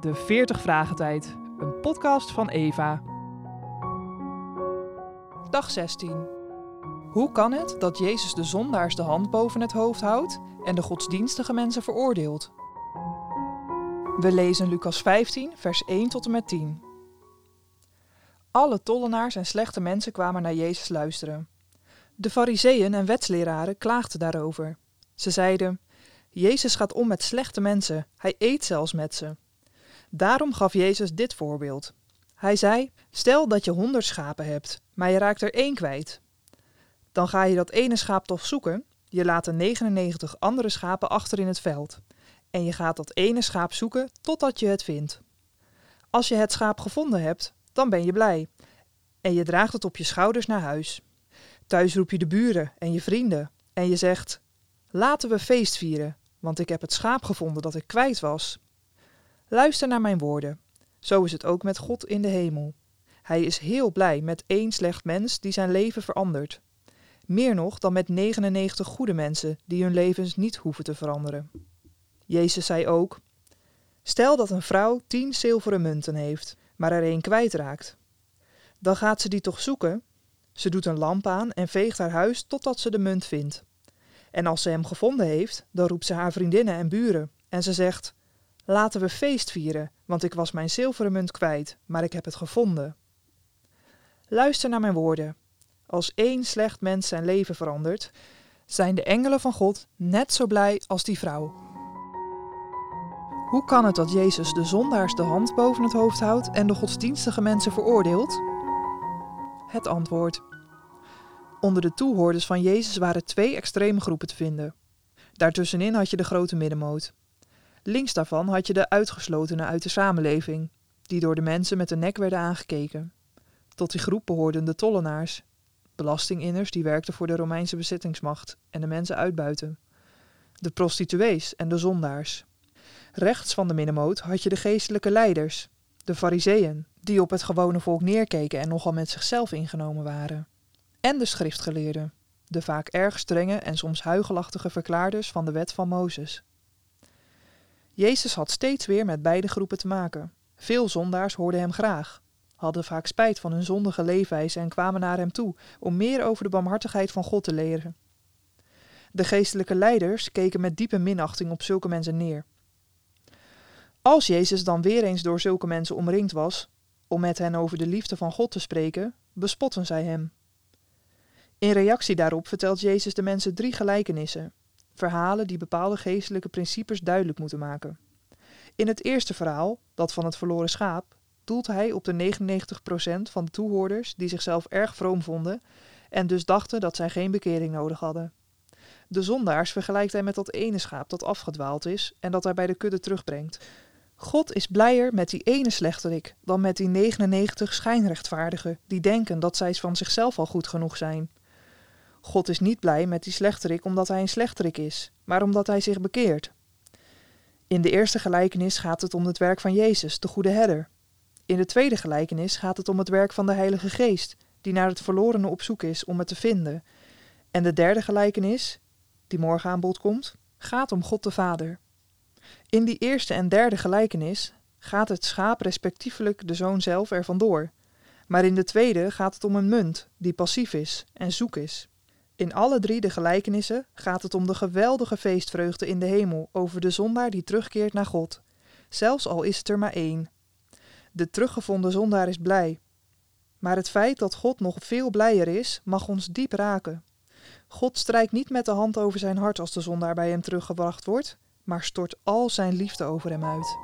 De 40 Vragen Tijd, een podcast van Eva. Dag 16. Hoe kan het dat Jezus de zondaars de hand boven het hoofd houdt en de godsdienstige mensen veroordeelt? We lezen Lucas 15, vers 1 tot en met 10. Alle tollenaars en slechte mensen kwamen naar Jezus luisteren. De fariseeën en wetsleraren klaagden daarover. Ze zeiden: Jezus gaat om met slechte mensen, hij eet zelfs met ze. Daarom gaf Jezus dit voorbeeld. Hij zei: Stel dat je honderd schapen hebt, maar je raakt er één kwijt. Dan ga je dat ene schaap toch zoeken, je laat de 99 andere schapen achter in het veld. En je gaat dat ene schaap zoeken totdat je het vindt. Als je het schaap gevonden hebt, dan ben je blij. En je draagt het op je schouders naar huis. Thuis roep je de buren en je vrienden en je zegt: Laten we feest vieren, want ik heb het schaap gevonden dat ik kwijt was. Luister naar mijn woorden. Zo is het ook met God in de hemel. Hij is heel blij met één slecht mens die zijn leven verandert. Meer nog dan met 99 goede mensen die hun levens niet hoeven te veranderen. Jezus zei ook: Stel dat een vrouw tien zilveren munten heeft, maar er één kwijtraakt. Dan gaat ze die toch zoeken? Ze doet een lamp aan en veegt haar huis totdat ze de munt vindt. En als ze hem gevonden heeft, dan roept ze haar vriendinnen en buren en ze zegt: Laten we feest vieren, want ik was mijn zilveren munt kwijt, maar ik heb het gevonden. Luister naar mijn woorden. Als één slecht mens zijn leven verandert, zijn de engelen van God net zo blij als die vrouw. Hoe kan het dat Jezus de zondaars de hand boven het hoofd houdt en de godsdienstige mensen veroordeelt? Het antwoord. Onder de toehoorders van Jezus waren twee extreme groepen te vinden. Daartussenin had je de grote middenmoot. Links daarvan had je de uitgeslotenen uit de samenleving, die door de mensen met de nek werden aangekeken. Tot die groep behoorden de tollenaars, belastinginners die werkten voor de Romeinse bezittingsmacht en de mensen uitbuiten, de prostituees en de zondaars. Rechts van de middenmoot had je de geestelijke leiders, de fariseeën, die op het gewone volk neerkeken en nogal met zichzelf ingenomen waren. En de schriftgeleerden, de vaak erg strenge en soms huigelachtige verklaarders van de wet van Mozes. Jezus had steeds weer met beide groepen te maken. Veel zondaars hoorden hem graag, hadden vaak spijt van hun zondige leefwijze en kwamen naar hem toe om meer over de barmhartigheid van God te leren. De geestelijke leiders keken met diepe minachting op zulke mensen neer. Als Jezus dan weer eens door zulke mensen omringd was, om met hen over de liefde van God te spreken, bespotten zij hem. In reactie daarop vertelt Jezus de mensen drie gelijkenissen, verhalen die bepaalde geestelijke principes duidelijk moeten maken. In het eerste verhaal, dat van het verloren schaap, doelt hij op de 99% van de toehoorders die zichzelf erg vroom vonden en dus dachten dat zij geen bekering nodig hadden. De zondaars vergelijkt hij met dat ene schaap dat afgedwaald is en dat hij bij de kudde terugbrengt. God is blijer met die ene slechterik dan met die 99 schijnrechtvaardigen die denken dat zij van zichzelf al goed genoeg zijn. God is niet blij met die slechterik omdat hij een slechterik is, maar omdat hij zich bekeert. In de eerste gelijkenis gaat het om het werk van Jezus, de goede herder. In de tweede gelijkenis gaat het om het werk van de Heilige Geest, die naar het verlorene op zoek is om het te vinden. En de derde gelijkenis, die morgen aan bod komt, gaat om God de Vader. In die eerste en derde gelijkenis gaat het schaap respectievelijk de zoon zelf er vandoor. Maar in de tweede gaat het om een munt die passief is en zoek is. In alle drie de gelijkenissen gaat het om de geweldige feestvreugde in de hemel over de zondaar die terugkeert naar God, zelfs al is het er maar één. De teruggevonden zondaar is blij. Maar het feit dat God nog veel blijer is, mag ons diep raken. God strijkt niet met de hand over zijn hart als de zondaar bij hem teruggebracht wordt, maar stort al zijn liefde over hem uit.